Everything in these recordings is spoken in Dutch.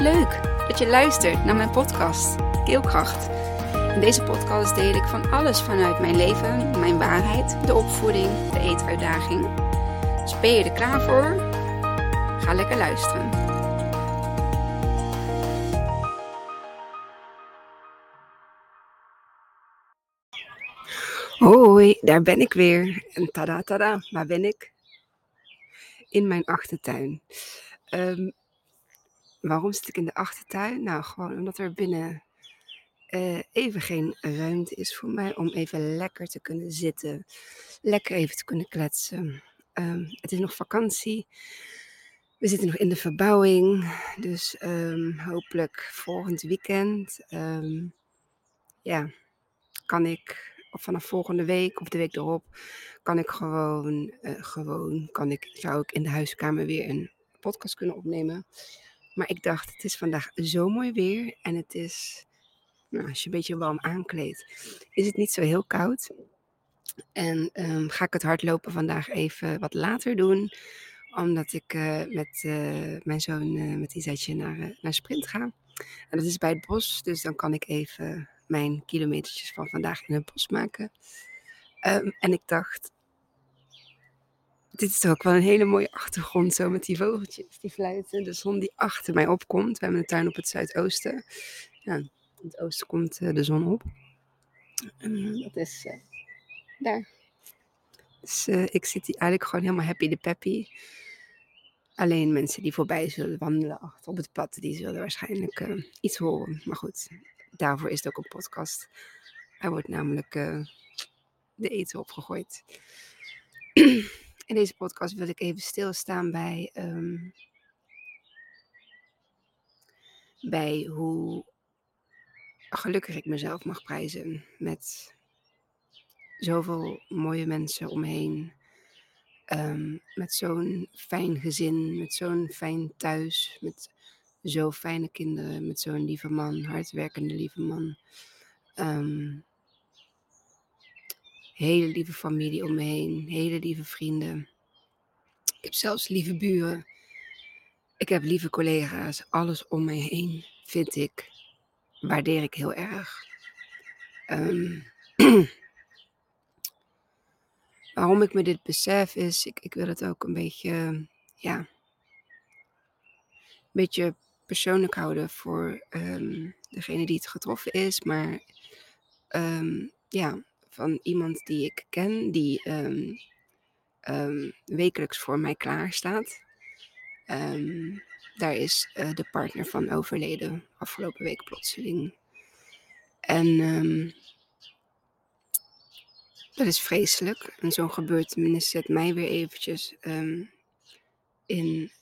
Leuk dat je luistert naar mijn podcast Keelkracht. In deze podcast deel ik van alles vanuit mijn leven, mijn waarheid, de opvoeding, de eetuitdaging. Dus ben je er klaar voor? Ga lekker luisteren. Hoi, daar ben ik weer. En tada tada, waar ben ik? In mijn achtertuin. Um, Waarom zit ik in de achtertuin? Nou, gewoon omdat er binnen uh, even geen ruimte is voor mij om even lekker te kunnen zitten. Lekker even te kunnen kletsen. Um, het is nog vakantie. We zitten nog in de verbouwing. Dus um, hopelijk volgend weekend. Um, ja, kan ik, of vanaf volgende week of de week erop, kan ik gewoon, uh, gewoon, kan ik, zou ik in de huiskamer weer een podcast kunnen opnemen. Maar ik dacht, het is vandaag zo mooi weer en het is, nou, als je een beetje warm aankleedt, is het niet zo heel koud. En um, ga ik het hardlopen vandaag even wat later doen, omdat ik uh, met uh, mijn zoon, uh, met Isetje, naar, naar sprint ga. En dat is bij het bos, dus dan kan ik even mijn kilometertjes van vandaag in het bos maken. Um, en ik dacht, dit is ook wel een hele mooie achtergrond, zo met die vogeltjes die fluiten. De zon die achter mij opkomt. We hebben een tuin op het zuidoosten. Ja, in het oosten komt uh, de zon op. En dat is uh, daar. Dus ik zit hier eigenlijk gewoon helemaal happy de peppy. Alleen mensen die voorbij zullen wandelen op het pad, die zullen waarschijnlijk iets horen. Maar goed, daarvoor is het ook een podcast. Er wordt namelijk de eten opgegooid. In deze podcast wil ik even stilstaan bij, um, bij hoe gelukkig ik mezelf mag prijzen met zoveel mooie mensen omheen. Um, met zo'n fijn gezin, met zo'n fijn thuis, met zo fijne kinderen, met zo'n lieve man, hardwerkende lieve man. Um, hele lieve familie om me heen, hele lieve vrienden. Ik heb zelfs lieve buren. Ik heb lieve collega's. Alles om me heen vind ik, waardeer ik heel erg. Um, waarom ik me dit besef is, ik, ik wil het ook een beetje, ja, een beetje persoonlijk houden voor um, degene die het getroffen is. Maar um, ja, van iemand die ik ken, die um, um, wekelijks voor mij klaar staat. Um, daar is uh, de partner van overleden afgelopen week plotseling. En dat is vreselijk. En zo'n gebeurtenis zet mij weer eventjes in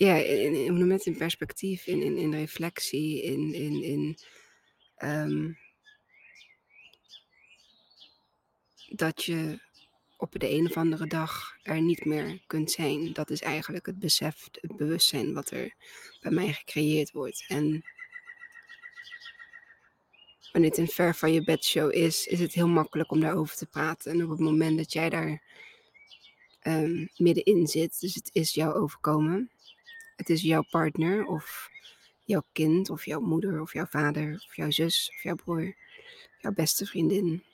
ja, in, in, in, in perspectief, in, in, in reflectie, in, in, in um, dat je op de een of andere dag er niet meer kunt zijn. Dat is eigenlijk het besef, het bewustzijn wat er bij mij gecreëerd wordt. En wanneer het een ver van je bedshow is, is het heel makkelijk om daarover te praten. En op het moment dat jij daar um, middenin zit, dus het is jou overkomen, het is jouw partner of jouw kind of jouw moeder of jouw vader of jouw zus of jouw broer, jouw beste vriendin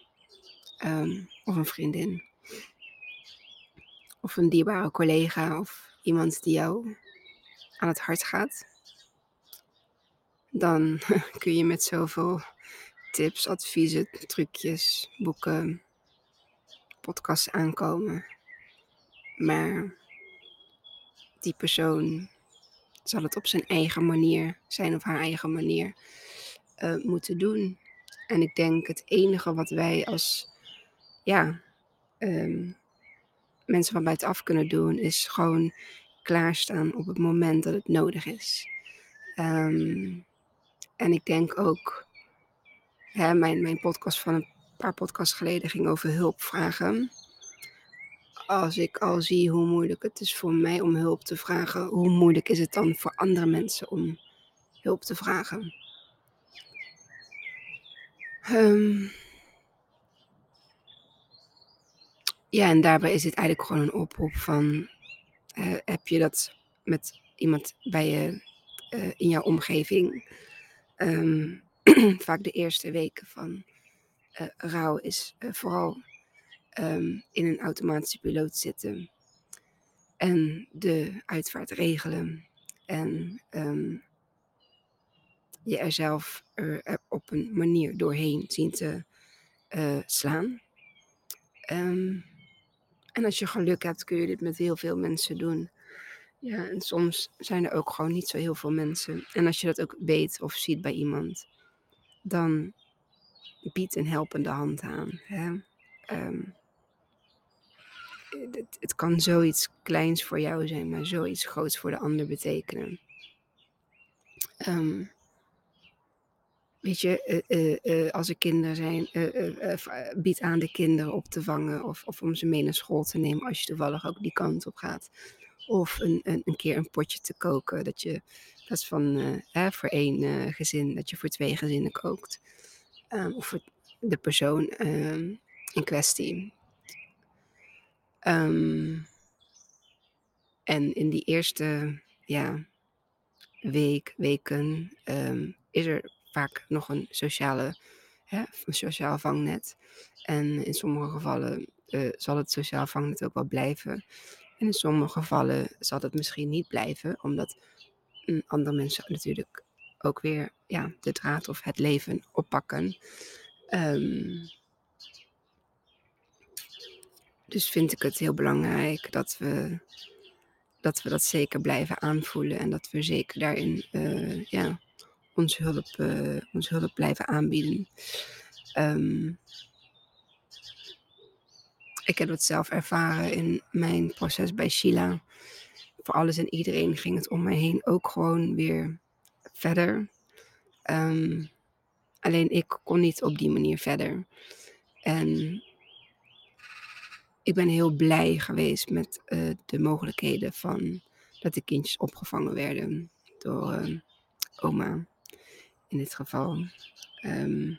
um, of een vriendin of een dierbare collega of iemand die jou aan het hart gaat, dan kun je met zoveel tips, adviezen, trucjes, boeken, podcasts aankomen. Maar die persoon zal het op zijn eigen manier, zijn of haar eigen manier, uh, moeten doen. En ik denk het enige wat wij als ja, um, mensen van buitenaf kunnen doen, is gewoon klaarstaan op het moment dat het nodig is. Um, en ik denk ook, hè, mijn, mijn podcast van een paar podcasts geleden ging over hulpvragen als ik al zie hoe moeilijk het is voor mij om hulp te vragen, hoe moeilijk is het dan voor andere mensen om hulp te vragen? Um, ja, en daarbij is het eigenlijk gewoon een oproep van heb je dat met iemand bij je in jouw omgeving? Ehm, vaak de eerste weken van rouw is vooral ehm, in een automatische piloot zitten en de uitvaart regelen en um, je er zelf op een manier doorheen zien te uh, slaan. Um, en als je geluk hebt, kun je dit met heel veel mensen doen. Ja, en soms zijn er ook gewoon niet zo heel veel mensen. En als je dat ook weet of ziet bij iemand, dan bied een helpende hand aan. Hè? Het, kan zoiets kleins voor jou zijn, maar zoiets groots voor de ander betekenen. Um, Weet je, uh, uh, als er kinderen zijn, bied aan de kinderen op te vangen of, of om ze mee naar school te nemen als je toevallig ook die kant op gaat. Of een, een, een keer een potje te koken, dat je, dat is van voor één gezin, dat je voor twee gezinnen kookt. Um, of voor de persoon um, in kwestie. Um, en in die eerste ja, week, weken is er vaak nog een sociale, hè, een sociaal vangnet. En in sommige gevallen uh, zal het sociaal vangnet ook wel blijven. En in sommige gevallen zal het misschien niet blijven, omdat andere mensen natuurlijk ook weer ja, de draad of het leven oppakken. Um, dus vind ik het heel belangrijk dat we dat, we dat zeker blijven aanvoelen en dat we zeker daarin uh, ja, onze hulp, uh, onze hulp blijven aanbieden. Um, ik heb het zelf ervaren in mijn proces bij Sheila. Voor alles en iedereen ging het om mij heen ook gewoon weer verder. Um, alleen ik kon niet op die manier verder. En ik ben heel blij geweest met uh, de mogelijkheden van dat de kindjes opgevangen werden door uh, oma in dit geval. Um,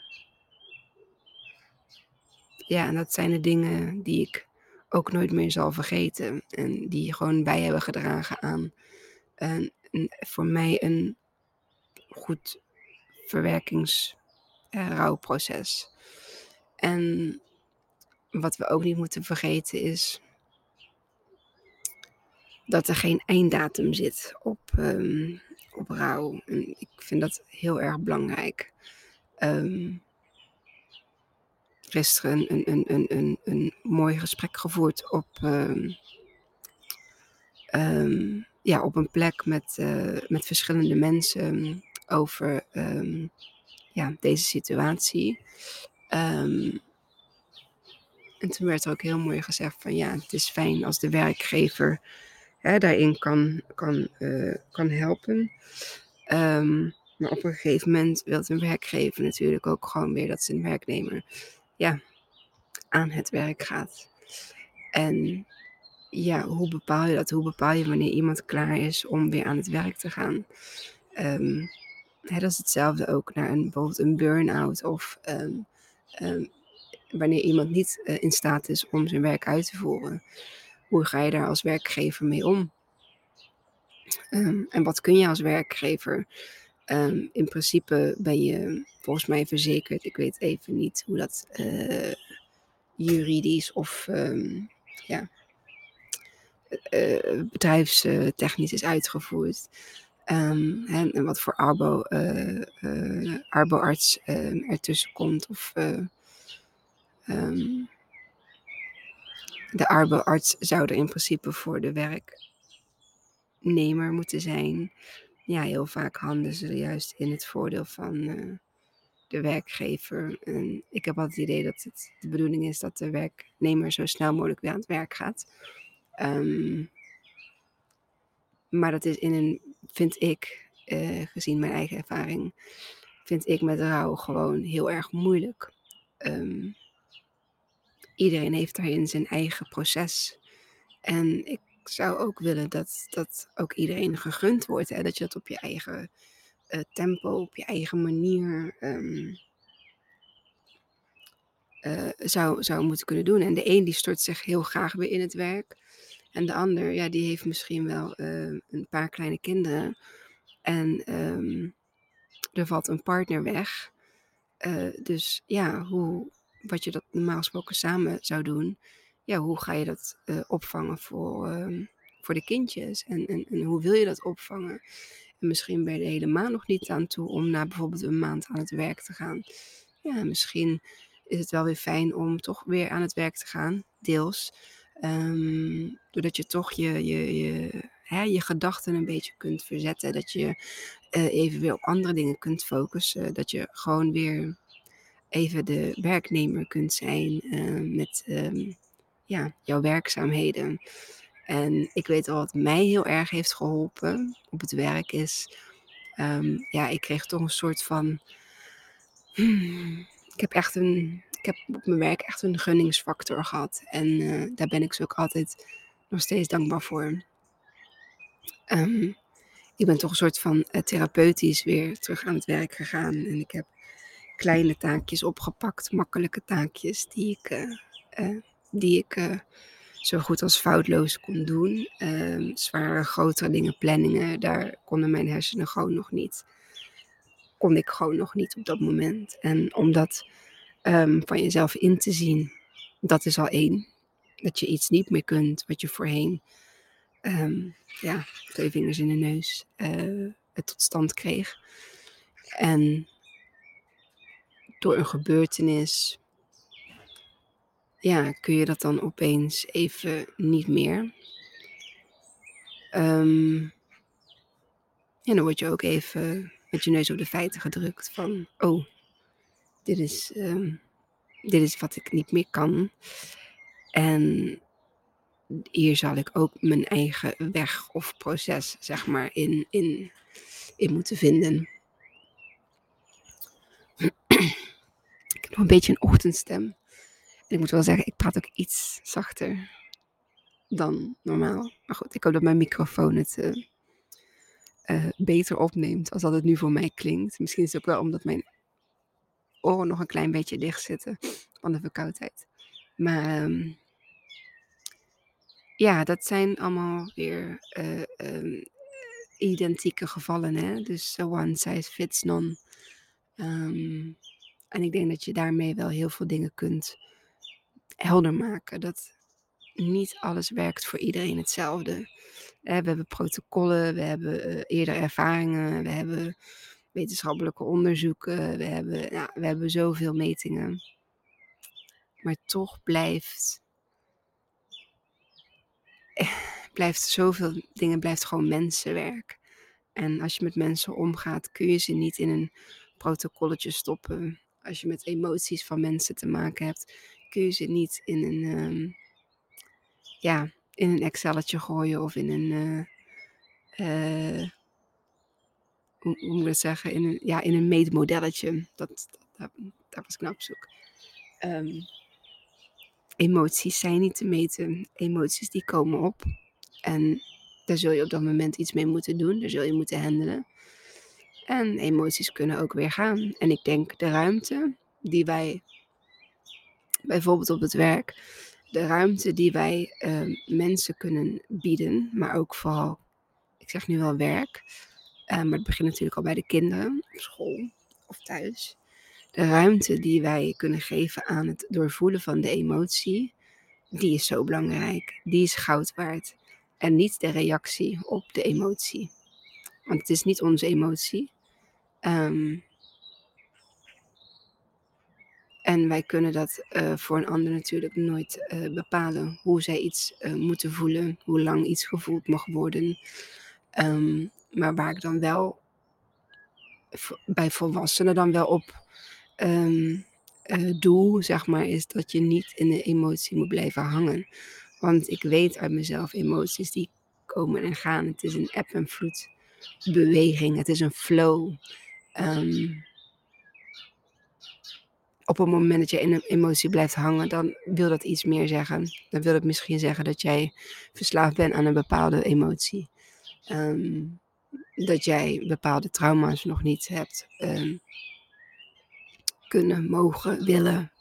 ja, en dat zijn de dingen die ik ook nooit meer zal vergeten. En die gewoon bij hebben gedragen aan een, een, voor mij een goed verwerkingsrouwproces. en wat we ook niet moeten vergeten is dat er geen einddatum zit op, um, op rouw. En ik vind dat heel erg belangrijk. Um, gisteren een, een, een, een, een mooi gesprek gevoerd op, um, ja, op een plek met, uh, met verschillende mensen over ja, deze situatie. Toen werd er ook heel mooi gezegd van ja, het is fijn als de werkgever hè, daarin kan, kan, uh, kan helpen. Um, maar op een gegeven moment wil een werkgever natuurlijk ook gewoon weer dat zijn werknemer ja, aan het werk gaat. En ja, hoe bepaal je dat? Hoe bepaal je wanneer iemand klaar is om weer aan het werk te gaan? Um, hè, dat is hetzelfde ook naar een, bijvoorbeeld een burn-out of um, wanneer iemand niet uh, in staat is om zijn werk uit te voeren hoe ga je daar als werkgever mee om? Um, en wat kun je als werkgever? Um, in principe ben je volgens mij verzekerd. Ik weet even niet hoe dat uh, juridisch of um, ja, uh, bedrijfstechnisch is uitgevoerd. En, en, wat voor arbo, arboarts ertussen komt. Of de arbeidsarts zou er in principe voor de werknemer moeten zijn. Ja, heel vaak handelen ze juist in het voordeel van uh, de werkgever. En ik heb altijd het idee dat het de bedoeling is dat de werknemer zo snel mogelijk weer aan het werk gaat. Um, maar dat is in een, vind ik, uh, gezien mijn eigen ervaring, vind ik met rouw gewoon heel erg moeilijk. Um, iedereen heeft daarin zijn eigen proces. En ik zou ook willen dat dat ook iedereen gegund wordt. Hè? Dat je dat op je eigen uh, tempo, op je eigen manier um, uh, zou, zou moeten kunnen doen. En de een die stort zich heel graag weer in het werk. En de ander, ja, die heeft misschien wel eh, een paar kleine kinderen. En ehm, er valt een partner weg. Eh, dus ja, hoe, wat je dat normaal gesproken samen zou doen, ja, hoe ga je dat eh, opvangen voor, ehm, voor de kindjes? En, en, hoe wil je dat opvangen? En misschien ben je er helemaal nog niet aan toe om na bijvoorbeeld een maand aan het werk te gaan. Ja, misschien is het wel weer fijn om toch weer aan het werk te gaan, deels. Ehm, doordat je toch je, je, je, hè, je gedachten een beetje kunt verzetten. Dat je uh, even weer op andere dingen kunt focussen. Dat je gewoon weer even de werknemer kunt zijn uh, met um, ja, jouw werkzaamheden. En ik weet al wat mij heel erg heeft geholpen op het werk is. Um, ja, ik kreeg toch een soort van. Hmm, ik heb echt een. Ik heb op mijn werk echt een gunningsfactor gehad. En uh, daar ben ik ze ook altijd nog steeds dankbaar voor. Um, ik ben toch een soort van uh, therapeutisch weer terug aan het werk gegaan. En ik heb kleine taakjes opgepakt, makkelijke taakjes die ik, uh, uh, die ik zo goed als foutloos kon doen. Um, zware, grotere dingen, planningen, daar konden mijn hersenen gewoon nog niet. Kon ik gewoon nog niet op dat moment. En om dat um, van jezelf in te zien, dat is al één. Dat je iets niet meer kunt wat je voorheen, um, ja, twee vingers in de neus, het tot stand kreeg. En door een gebeurtenis ja, kun je dat dan opeens even niet meer. En dan word je ook even met je neus op de feiten gedrukt van, oh, dit is, um, dit is wat ik niet meer kan. En hier zal ik ook mijn eigen weg of proces, zeg maar, in, in, in moeten vinden. Ik heb nog een beetje een ochtendstem ik moet wel zeggen, ik praat ook iets zachter dan normaal. Maar goed, ik hoop dat mijn microfoon het uh, uh, beter opneemt als dat het nu voor mij klinkt. Misschien is het ook wel omdat mijn oren nog een klein beetje dicht zitten van de verkoudheid. Maar um, ja, dat zijn allemaal weer uh, um, identieke gevallen. Hè? Dus one size fits none. Um, en ik denk dat je daarmee wel heel veel dingen kunt helder maken. Dat niet alles werkt voor iedereen hetzelfde. We hebben protocollen, we hebben uh, eerder ervaringen, we hebben wetenschappelijke onderzoeken, we hebben, we hebben zoveel metingen. Maar toch blijft, blijft zoveel dingen, blijft gewoon mensenwerk. En als je met mensen omgaat, kun je ze niet in een protocolletje stoppen. Als je met emoties van mensen te maken hebt, kun je ze niet in een, um, ja, in een Excelletje gooien of in een, uh, uh, hoe, moet dat zeggen, in een, ja, in een meetmodelletje. Dat, dat, was op zoek. Um, emoties zijn niet te meten. Emoties die komen op. En daar zul je op dat moment iets mee moeten doen. Daar zul je moeten handelen. En emoties kunnen ook weer gaan. En ik denk de ruimte die wij bijvoorbeeld op het werk, de ruimte die wij uh, mensen kunnen bieden, maar ook vooral, ik zeg nu wel werk, uh, maar het begint natuurlijk al bij de kinderen, op school of thuis. De ruimte die wij kunnen geven aan het doorvoelen van de emotie, die is zo belangrijk. Die is goud waard. En niet de reactie op de emotie. Want het is niet onze emotie. Um, en wij kunnen dat uh, voor een ander natuurlijk nooit uh, bepalen. Hoe zij iets uh, moeten voelen, hoe lang iets gevoeld mag worden. Um, maar waar ik dan wel bij volwassenen dan wel op um, doe, zeg maar, is dat je niet in de emotie moet blijven hangen. Want ik weet uit mezelf, emoties die komen en gaan. Het is een eb en vloed beweging. Het is een flow. Um, op het moment dat je in een emotie blijft hangen, dan wil dat iets meer zeggen. Dan wil het misschien zeggen dat jij verslaafd bent aan een bepaalde emotie. Um, dat jij bepaalde trauma's nog niet hebt um, kunnen, mogen, willen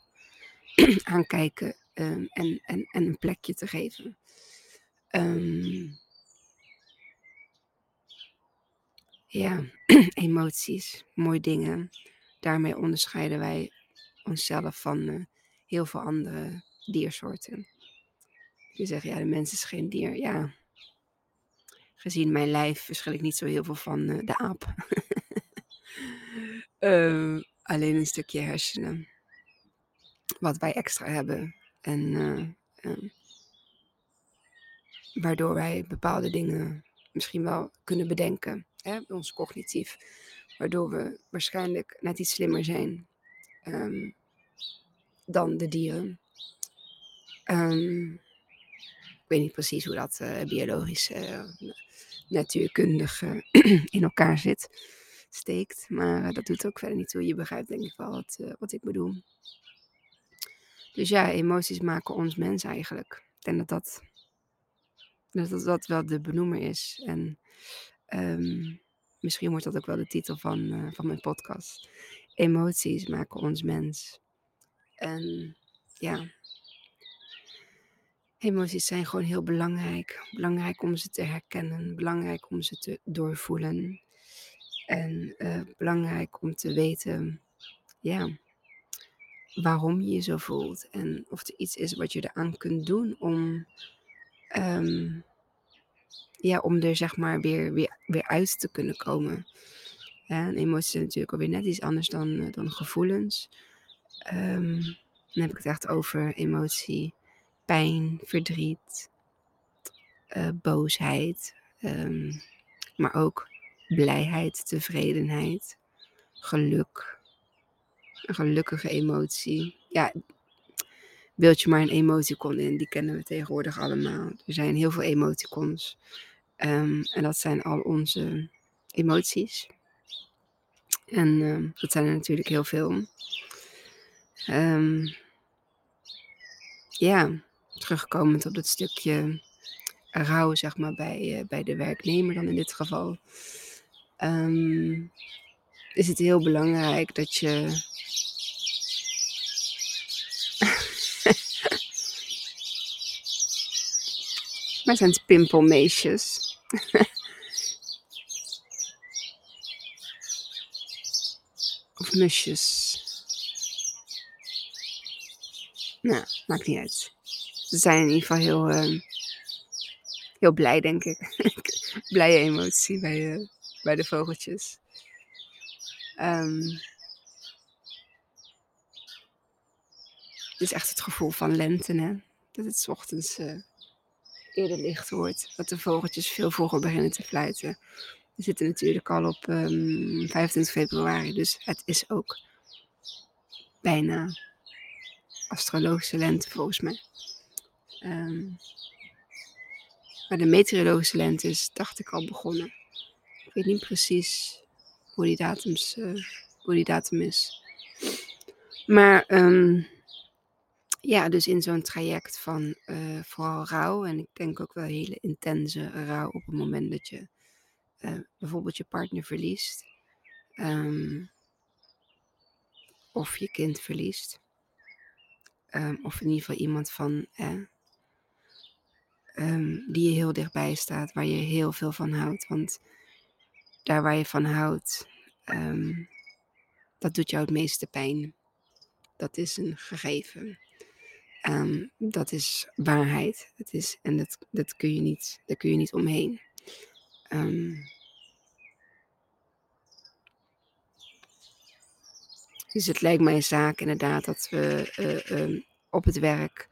aankijken um, en, en, en een plekje te geven. Ehm, ja, emoties, mooie dingen. Daarmee onderscheiden wij onszelf van uh, heel veel andere diersoorten. Je zegt, ja, de mens is geen dier. Ja, gezien mijn lijf verschil ik niet zo heel veel van uh, de aap. uh, alleen een stukje hersenen. Wat wij extra hebben. En uh, waardoor wij bepaalde dingen misschien wel kunnen bedenken. Ons cognitief. Waardoor we waarschijnlijk net iets slimmer zijn um, dan de dieren. Um, ik weet niet precies hoe dat uh, biologisch, uh, natuurkundig uh, in elkaar zit, steekt. Maar dat doet ook verder niet toe. Je begrijpt denk ik wel wat, wat ik bedoel. Dus ja, emoties maken ons mens eigenlijk. Ik denk dat dat, dat, dat wel de benoemer is. En um, misschien wordt dat ook wel de titel van, van mijn podcast. Emoties maken ons mens. En ja, emoties zijn gewoon heel belangrijk. Belangrijk om ze te herkennen, belangrijk om ze te doorvoelen. En uh, belangrijk om te weten, ja, waarom je je zo voelt. En of er iets is wat je eraan kunt doen om, um, ja, om er zeg maar weer, weer, weer uit te kunnen komen. Ja, en emoties zijn natuurlijk alweer net iets anders dan, uh, dan gevoelens. Um, dan heb ik het echt over emotie, pijn, verdriet, uh, boosheid, um, maar ook blijheid, tevredenheid, geluk, een gelukkige emotie. Ja, beeld je maar een emoticon in, die kennen we tegenwoordig allemaal. Er zijn heel veel emoticons um, en dat zijn al onze emoties. En uh, dat zijn er natuurlijk heel veel. Um, ja, terugkomend op dat stukje rouw, zeg maar, bij, uh, bij de werknemer dan in dit geval. Is het heel belangrijk dat je. Maar zijn het pimpelmeisjes? of musjes? Nou, maakt niet uit. Ze zijn in ieder geval heel, uh, heel blij, denk ik. Blije emotie bij, uh, bij de vogeltjes. Um, het is echt het gevoel van lente, hè? Dat het ochtends uh, eerder licht wordt. Dat de vogeltjes veel vroeger beginnen te fluiten. We zitten natuurlijk al op um, ehm, 25 februari, dus het is ook bijna astrologische lente volgens mij. Um, maar de meteorologische lente is, dacht ik, al begonnen. Ik weet niet precies hoe die, datums, hoe die datum is. Maar um, ja, dus in zo'n traject van uh, vooral rouw. En ik denk ook wel hele intense rouw op het moment dat je uh, bijvoorbeeld je partner verliest. Um, of je kind verliest. Um, of in ieder geval iemand van eh, die je heel dichtbij staat, waar je heel veel van houdt. Want daar waar je van houdt, um, dat doet jou het meeste pijn. Dat is een gegeven. Um, dat is waarheid. Dat is, en dat, dat kun je niet, daar kun je niet omheen. dus het lijkt mij een zaak inderdaad dat we uh, op het werk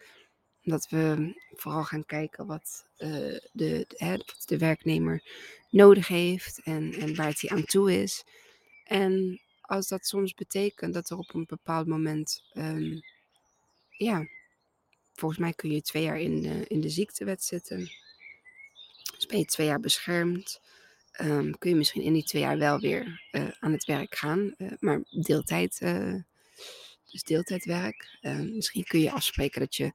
dat we vooral gaan kijken wat, uh, de, de, de werknemer nodig heeft en, en waar het hij aan toe is. En als dat soms betekent dat er op een bepaald moment, ja, volgens mij kun je twee jaar in de, in de ziektewet zitten. Dus ben je twee jaar beschermd. Um, kun je misschien in die twee jaar wel weer uh, aan het werk gaan, uh, maar deeltijd, uh, dus deeltijdwerk. Ehm, misschien kun je afspreken dat je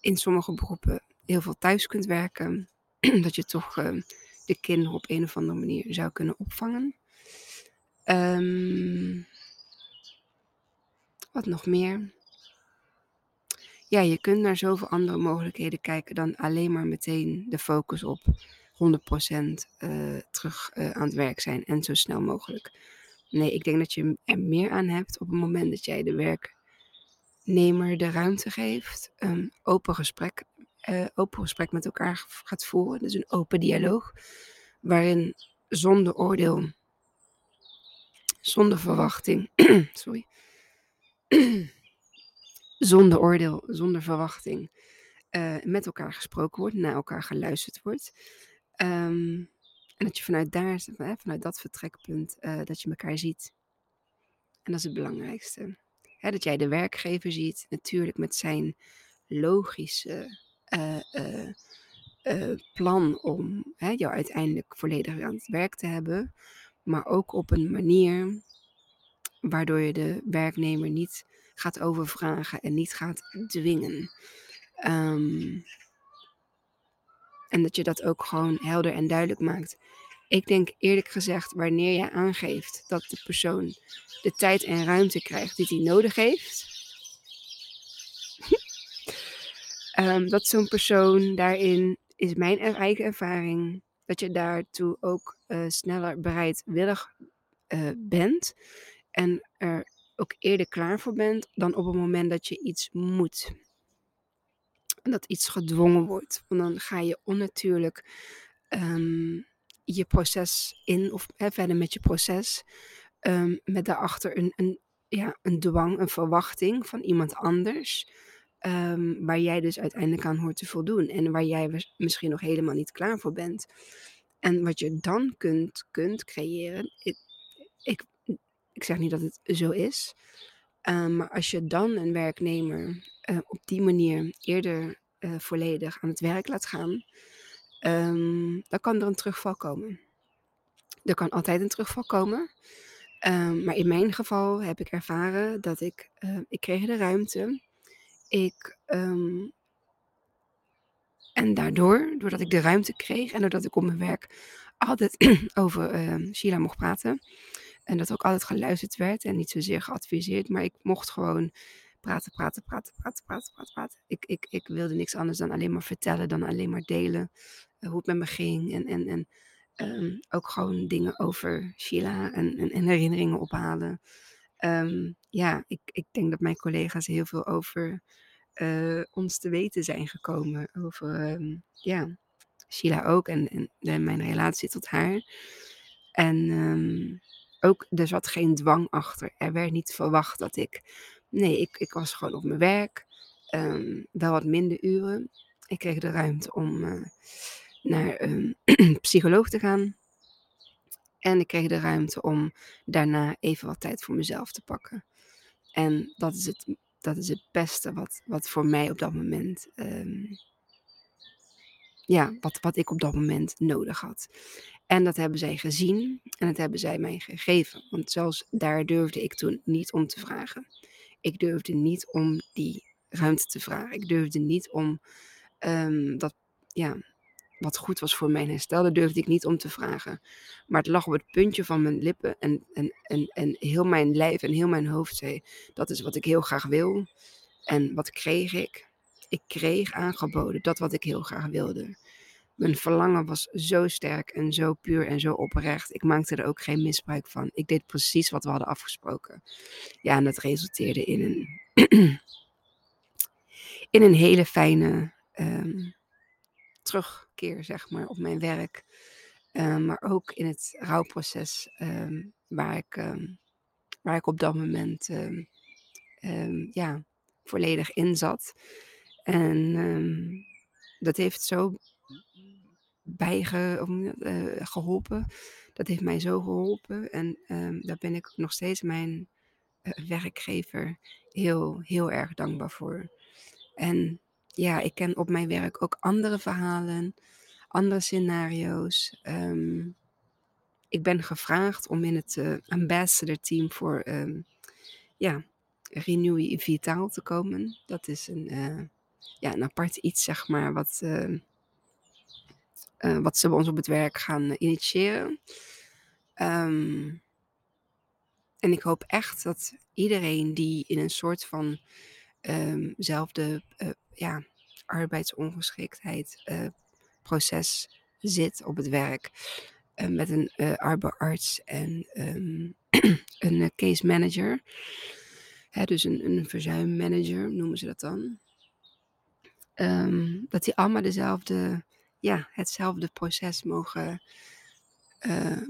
in sommige beroepen heel veel thuis kunt werken. dat je toch uh, de kinderen op een of andere manier zou kunnen opvangen. Wat nog meer? Ja, je kunt naar zoveel andere mogelijkheden kijken dan alleen maar meteen de focus op 100% uh, terug uh, aan het werk zijn en zo snel mogelijk. Nee, ik denk dat je er meer aan hebt op het moment dat jij de werknemer de ruimte geeft, een open gesprek, uh, open gesprek met elkaar gaat voeren. Dus een open dialoog, waarin zonder oordeel, zonder verwachting, sorry, zonder oordeel, zonder verwachting, uh, met elkaar gesproken wordt, naar elkaar geluisterd wordt. Um, en dat je vanuit daar, vanuit dat vertrekpunt, uh, dat je elkaar ziet. En dat is het belangrijkste. Dat jij de werkgever ziet, natuurlijk met zijn logische uh, plan om jou uiteindelijk volledig aan het werk te hebben. Maar ook op een manier waardoor je de werknemer niet gaat overvragen en niet gaat dwingen. Um, en dat je dat ook gewoon helder en duidelijk maakt. Ik denk eerlijk gezegd, wanneer je aangeeft dat de persoon de tijd en ruimte krijgt die hij nodig heeft, um, dat zo'n persoon daarin, is mijn eigen ervaring, dat je daartoe ook uh, sneller bereidwillig uh, bent en er ook eerder klaar voor bent dan op het moment dat je iets moet en dat iets gedwongen wordt. Want dan ga je onnatuurlijk um, je proces in, of verder met je proces, um, met daarachter een, een, ja, een dwang, een verwachting van iemand anders. Um, waar jij dus uiteindelijk aan hoort te voldoen. En waar jij misschien nog helemaal niet klaar voor bent. En wat je dan kunt, kunt creëren. Ik, ik zeg niet dat het zo is. Um, maar als je dan een werknemer uh, op die manier eerder uh, volledig aan het werk laat gaan, um, dan kan er een terugval komen. Er kan altijd een terugval komen. Um, maar in mijn geval heb ik ervaren dat ik, uh, ik kreeg de ruimte. Ik, en daardoor, doordat ik de ruimte kreeg en doordat ik op mijn werk altijd over Sheila mocht praten. En dat ook altijd geluisterd werd en niet zozeer geadviseerd, maar ik mocht gewoon praten, praten, praten, praten, praten, praten, praten. Ik, ik, ik wilde niks anders dan alleen maar vertellen, dan alleen maar delen uh, hoe het met me ging. En, en, en um, ook gewoon dingen over Sheila en, en, en herinneringen ophalen. Um, ja, ik, ik denk dat mijn collega's heel veel over uh, ons te weten zijn gekomen. Over, um, ja, Sheila ook en, en, en, mijn relatie tot haar. En ook, er zat geen dwang achter. Er werd niet verwacht dat ik Nee, ik, ik was gewoon op mijn werk. Um, wel wat minder uren. Ik kreeg de ruimte om uh, naar een psycholoog te gaan. En ik kreeg de ruimte om daarna even wat tijd voor mezelf te pakken. En dat is het, dat is het beste wat, wat voor mij op dat moment. Um, ja, wat, wat ik op dat moment nodig had. En dat hebben zij gezien en dat hebben zij mij gegeven. Want zelfs daar durfde ik toen niet om te vragen. Ik durfde niet om die ruimte te vragen. Ik durfde niet om um, dat, ja, wat goed was voor mijn herstel, dat durfde ik niet om te vragen. Maar het lag op het puntje van mijn lippen en, en, en, en heel mijn lijf en heel mijn hoofd zei, dat is wat ik heel graag wil. En wat kreeg ik? Ik kreeg aangeboden dat wat ik heel graag wilde. Mijn verlangen was zo sterk en zo puur en zo oprecht. Ik maakte er ook geen misbruik van. Ik deed precies wat we hadden afgesproken. Ja, en dat resulteerde in een, in een hele fijne um, terugkeer, zeg maar, op mijn werk. Um, maar ook in het rouwproces um, waar, ik, waar ik op dat moment ja, volledig in zat. En dat heeft zo bijge, uh, geholpen. Dat heeft mij zo geholpen. En um, daar ben ik nog steeds mijn uh, werkgever heel, heel erg dankbaar voor. En ja, ik ken op mijn werk ook andere verhalen, andere scenario's. Um, ik ben gevraagd om in het uh, ambassador team voor um, ja, Renew Vitaal te komen. Dat is een, ja, een apart iets, zeg maar, wat uh, wat ze bij ons op het werk gaan initiëren. Um, en ik hoop echt dat iedereen die in een soort van ehm, zelfde uh, ja, arbeidsongeschiktheid uh, proces zit op het werk. Uh, met een arbeidsarts en um, een case manager. Hè, dus een, een verzuimmanager noemen ze dat dan. Um, dat die allemaal dezelfde, ja, hetzelfde proces mogen,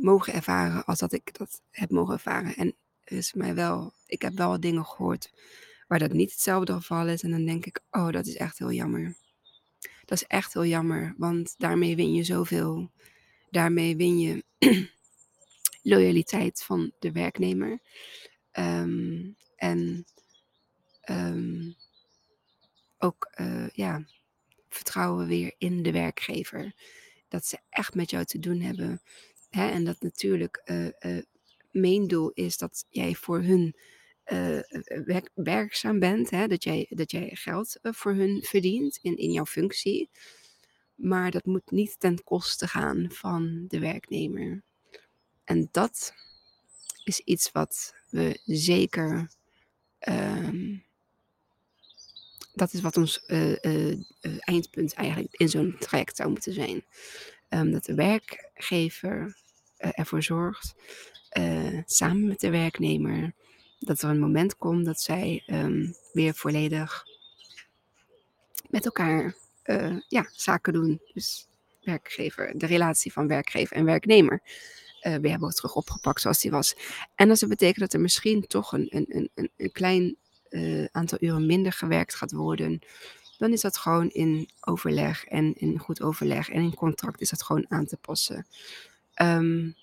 mogen ervaren als dat ik dat heb mogen ervaren. En is mij wel, ik heb wel dingen gehoord waar dat niet hetzelfde geval is. En dan denk ik, oh, dat is echt heel jammer. Dat is echt heel jammer, want daarmee win je zoveel. Daarmee win je loyaliteit van de werknemer. Um, en um, ook, uh, ja, vertrouwen weer in de werkgever. Dat ze echt met jou te doen hebben. Hè? En dat natuurlijk uh, uh, mijn doel is dat jij voor hun werk, werkzaam bent, hè? Dat, jij, dat jij geld voor hun verdient in, in jouw functie. Maar dat moet niet ten koste gaan van de werknemer. En dat is iets wat we zeker. Uh, dat is wat ons uh, eindpunt eigenlijk in zo'n traject zou moeten zijn. Um, dat de werkgever ervoor zorgt samen met de werknemer, dat er een moment komt dat zij um, weer volledig met elkaar ja, zaken doen. Dus werkgever, de relatie van werkgever en werknemer. Uh, weer hebben terug opgepakt zoals die was. En dat betekent dat er misschien toch een, een, een, een klein aantal uren minder gewerkt gaat worden, dan is dat gewoon in overleg en in goed overleg en in contract is dat gewoon aan te passen. Um,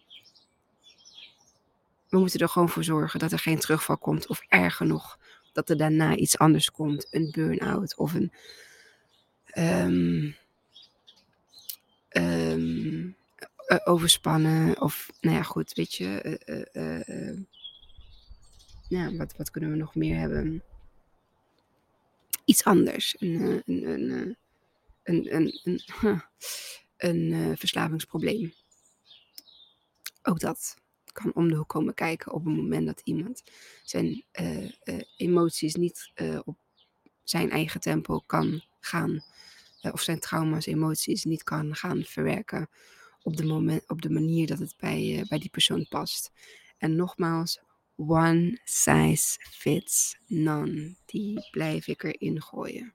we moeten er gewoon voor zorgen dat er geen terugval komt. Of erger nog, dat er daarna iets anders komt. Een burn-out of een. Um, um, overspannen. Of, nou ja, goed, weet je. Uh, ja, wat, wat kunnen we nog meer hebben? Iets anders. Een, een, een, een, een, een, een, een verslavingsprobleem. Ook dat kan om de hoek komen kijken op het moment dat iemand zijn emoties niet op zijn eigen tempo kan gaan, of zijn trauma's, emoties niet kan gaan verwerken op de, moment, op de manier dat het bij, bij die persoon past. En nogmaals, one size fits none. Die blijf ik erin gooien.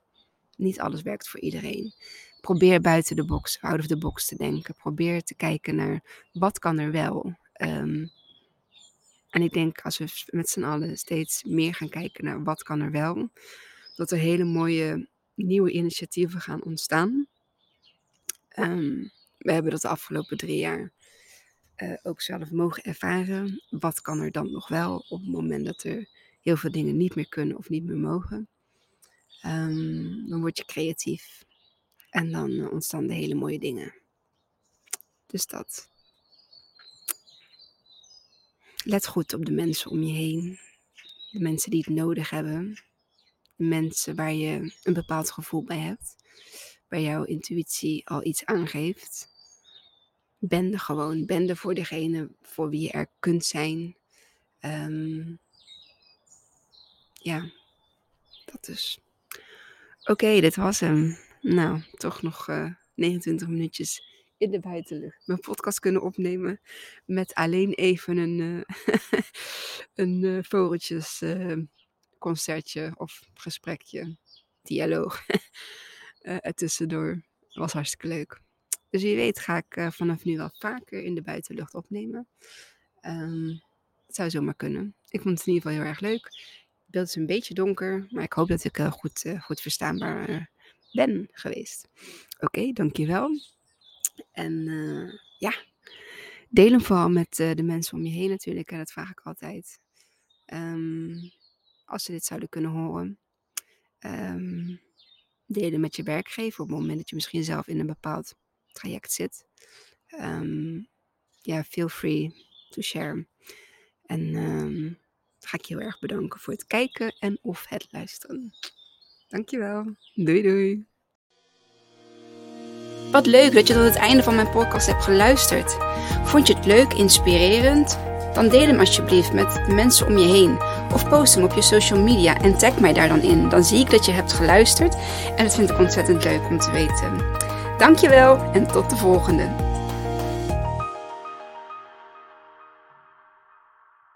Niet alles werkt voor iedereen. Probeer buiten de box, out of the box te denken. Probeer te kijken naar wat kan er wel. Um, en ik denk als we met z'n allen steeds meer gaan kijken naar wat kan er wel, dat er hele mooie nieuwe initiatieven gaan ontstaan. Um, we hebben dat de afgelopen drie jaar uh, ook zelf mogen ervaren. Wat kan er dan nog wel op het moment dat er heel veel dingen niet meer kunnen of niet meer mogen? Um, dan word je creatief en dan ontstaan de hele mooie dingen. Dus dat. Let goed op de mensen om je heen. De mensen die het nodig hebben. De mensen waar je een bepaald gevoel bij hebt. Waar jouw intuïtie al iets aangeeft. Ben er gewoon. Ben voor degene voor wie je er kunt zijn. Um, ja, dat is. Oké, dit was hem. Nou, toch nog uh, eh, 29 minuutjes in de buitenlucht mijn podcast kunnen opnemen. Met alleen even een, uh, een uh, vogeltjes uh, concertje of gesprekje, dialoog er tussendoor. Was hartstikke leuk. Dus wie weet ga ik vanaf nu wel vaker in de buitenlucht opnemen. Um, het zou zomaar kunnen. Ik vond het in ieder geval heel erg leuk. Het beeld is een beetje donker, maar ik hoop dat ik goed, goed verstaanbaar ben geweest. Oké, dankjewel. En ja, deel hem vooral met de mensen om je heen natuurlijk. En dat vraag ik altijd. Um, als ze dit zouden kunnen horen. Um, delen met je werkgever op het moment dat je misschien zelf in een bepaald traject zit. Um, ja, feel free to share. En um, ga ik je heel erg bedanken voor het kijken en of het luisteren. Dankjewel. Doei doei. Wat leuk dat je tot het einde van mijn podcast hebt geluisterd. Vond je het leuk, inspirerend? dan deel hem alsjeblieft met de mensen om je heen. Of post hem op je social media en tag mij daar dan in. Dan zie ik dat je hebt geluisterd en dat vind ik ontzettend leuk om te weten. Dankjewel en tot de volgende.